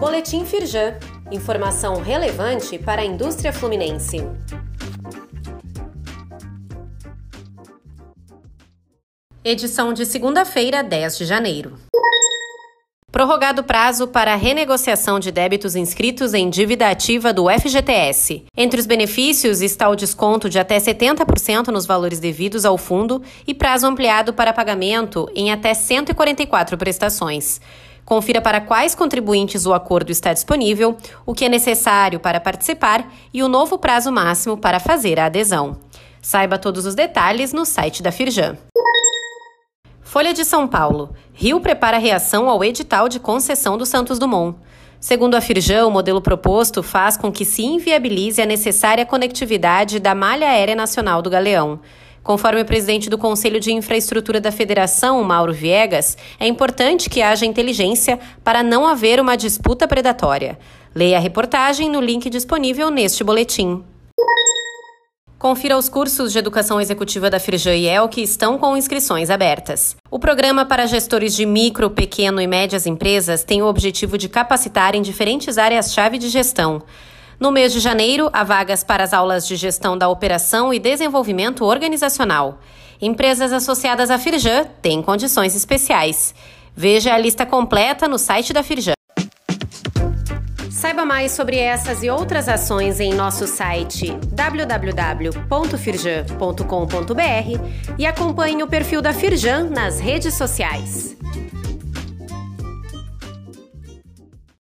Boletim Firjan. Informação relevante para a indústria fluminense. Edição de segunda-feira, 10 de janeiro. Prorrogado prazo para renegociação de débitos inscritos em dívida ativa do FGTS. Entre os benefícios está o desconto de até 70% nos valores devidos ao fundo e prazo ampliado para pagamento em até 144 prestações. Confira para quais contribuintes o acordo está disponível, o que é necessário para participar e o novo prazo máximo para fazer a adesão. Saiba todos os detalhes no site da Firjan. Folha de São Paulo. Rio prepara reação ao edital de concessão do Santos Dumont. Segundo a Firjan, o modelo proposto faz com que se inviabilize a necessária conectividade da malha aérea nacional do Galeão. Conforme o presidente do Conselho de Infraestrutura da Federação, Mauro Viegas, é importante que haja inteligência para não haver uma disputa predatória. Leia a reportagem no link disponível neste boletim. Confira os cursos de educação executiva da Firjan que estão com inscrições abertas. O programa para gestores de micro, pequeno e médias empresas tem o objetivo de capacitar em diferentes áreas-chave de gestão. No mês de janeiro, há vagas para as aulas de gestão da operação e desenvolvimento organizacional. Empresas associadas à Firjan têm condições especiais. Veja a lista completa no site da Firjan. Saiba mais sobre essas e outras ações em nosso site www.firjan.com.br e acompanhe o perfil da Firjan nas redes sociais.